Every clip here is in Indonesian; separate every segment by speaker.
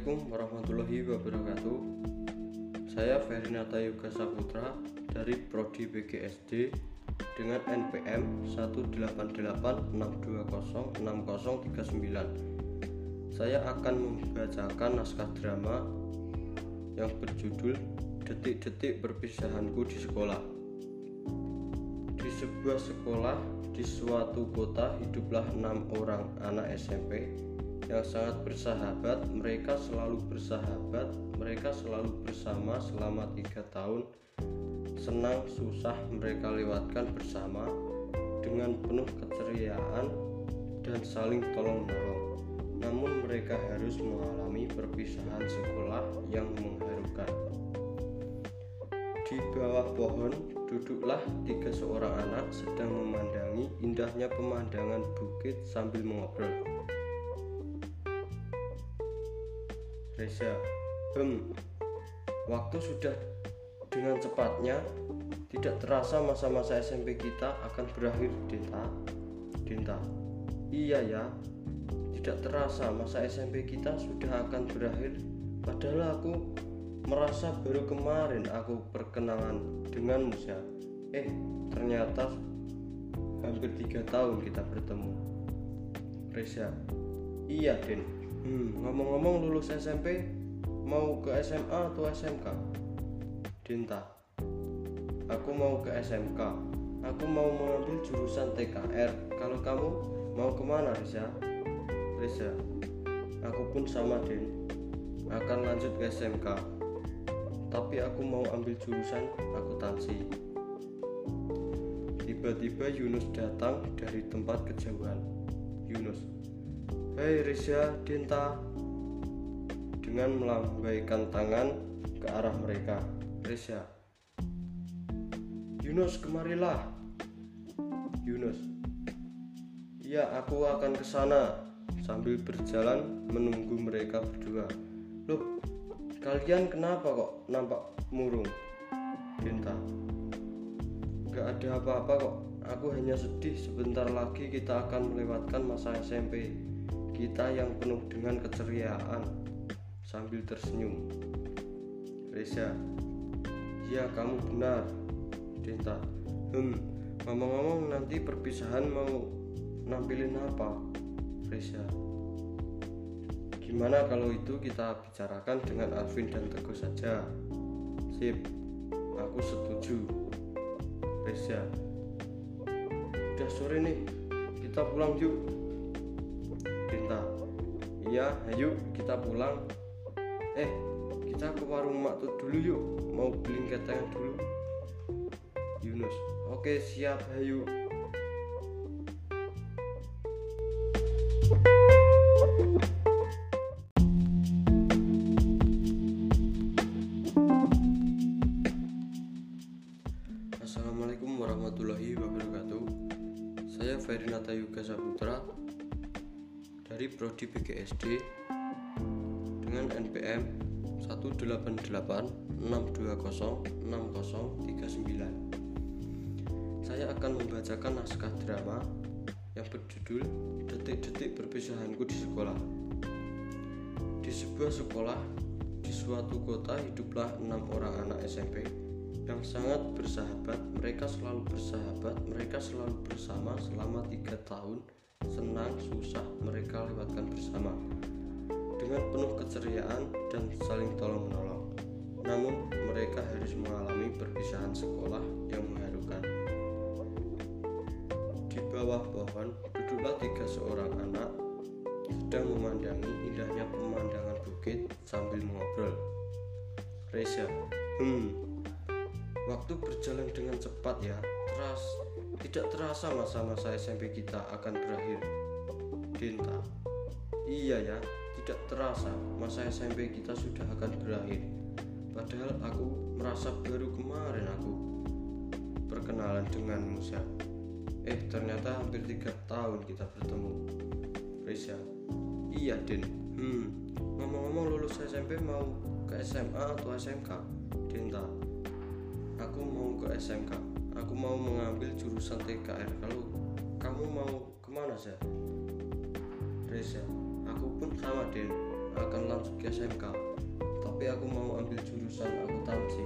Speaker 1: Assalamualaikum warahmatullahi wabarakatuh. Saya Ferinata Yoga Saputra dari Prodi BGSD dengan NPM 18862060039 Saya akan membacakan naskah drama yang berjudul Detik-detik perpisahanku di sekolah. Di sebuah sekolah di suatu kota hiduplah enam orang anak SMP yang sangat bersahabat mereka selalu bersahabat mereka selalu bersama selama tiga tahun. Senang susah mereka lewatkan bersama dengan penuh keceriaan dan saling tolong menolong namun mereka harus mengalami perpisahan sekolah yang mengharukan. Di bawah pohon duduklah tiga seorang anak sedang memandangi indahnya pemandangan bukit sambil mengobrol Reza Hmm Waktu sudah dengan cepatnya Tidak terasa masa-masa SMP kita akan berakhir Dinta. Dinta. Iya ya Tidak terasa masa SMP kita sudah akan berakhir. Padahal aku merasa baru kemarin aku perkenalan dengan Musa Eh ternyata hampir tiga tahun kita bertemu. Reza. Iya Den Hmm, ngomong-ngomong lulus SMP mau ke SMA atau SMK? Dinta. Aku mau ke SMK. Aku mau mengambil jurusan TKR. Kalau kamu mau ke mana, Reza? Reza. Aku pun sama, Din. Akan lanjut ke SMK. Tapi aku mau ambil jurusan akuntansi. Tiba-tiba Yunus datang dari tempat kejauhan. Hei Risha Dinta. Dengan melambaikan tangan ke arah mereka. Risha Yunus kemarilah. Yunus. Ya aku akan ke sana. Sambil berjalan menunggu mereka berdua. Loh kalian kenapa kok nampak murung? Dinta. Gak ada apa-apa kok. Aku hanya sedih sebentar lagi kita akan melewatkan masa SMP kita yang penuh dengan keceriaan sambil tersenyum. Reza, ya kamu benar. Dinta, hmm, ngomong-ngomong nanti perpisahan mau nampilin apa? Reza, gimana kalau itu kita bicarakan dengan Alvin dan Teguh saja? Sip, aku setuju. Reza, udah sore nih, kita pulang yuk iya ayo kita pulang. Eh kita ke warung mak tuh dulu yuk. Mau beli ketengan dulu. Yunus. Oke siap ayo. Assalamualaikum warahmatullahi wabarakatuh. Saya Ferinata Yuga Saputra dari Prodi BGSD dengan NPM 18862060039. Saya akan membacakan naskah drama yang berjudul Detik-detik perpisahanku di sekolah. Di sebuah sekolah di suatu kota hiduplah enam orang anak SMP yang sangat bersahabat. Mereka selalu bersahabat, mereka selalu bersama selama tiga tahun senang, susah mereka lewatkan bersama dengan penuh keceriaan dan saling tolong menolong. Namun mereka harus mengalami perpisahan sekolah yang mengharukan. Di bawah pohon duduklah tiga seorang anak sedang memandangi indahnya pemandangan bukit sambil mengobrol. Reza, hmm, waktu berjalan dengan cepat ya, teras tidak terasa masa-masa SMP kita akan berakhir. Dinta. Iya ya, tidak terasa masa SMP kita sudah akan berakhir. Padahal aku merasa baru kemarin aku perkenalan dengan Musa. Eh ternyata hampir tiga tahun kita bertemu. Reza. Iya Din. Hmm. Ngomong-ngomong lulus SMP mau ke SMA atau SMK? Dinta. Aku mau ke SMK aku mau mengambil jurusan TKR kalau kamu mau ke mana sih Reza aku pun Den akan langsung ke SMK tapi aku mau ambil jurusan akuntansi.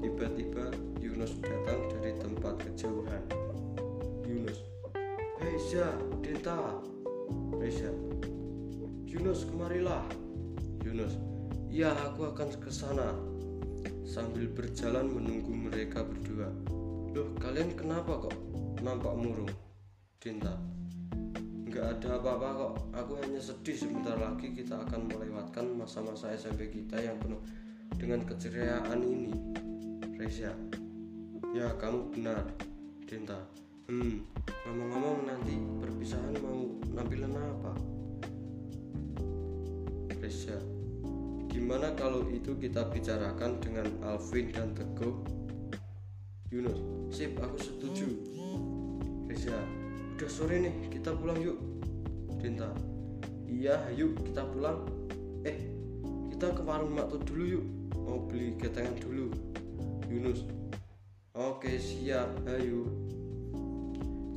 Speaker 1: Tiba-tiba Yunus datang dari tempat kejauhan. Yunus Hei Zia, Denta Reza Yunus kemarilah. Yunus Iya aku akan ke sana. Sambil berjalan menunggu mereka berdua. Loh kalian kenapa kok nampak murung? Denta Nggak ada apa-apa kok. Aku hanya sedih sebentar lagi kita akan melewatkan masa-masa SMP kita yang penuh dengan keceriaan ini. Reza. Ya kamu benar Denta Hmm ngomong-ngomong nanti perpisahan mau nampilan apa? Reza. Gimana kalau itu kita bicarakan dengan Alvin dan Teguh? Yunus. Sip aku setuju. Reza Udah sore nih kita pulang yuk. Dinta Iya yuk kita pulang. Eh kita ke warung Makto dulu yuk. Mau beli ketengan dulu. Yunus. Oke siap. Ayo.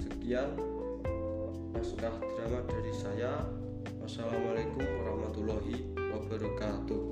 Speaker 1: Sekian naskah drama dari saya. Wassalamualaikum warahmatullahi wabarakatuh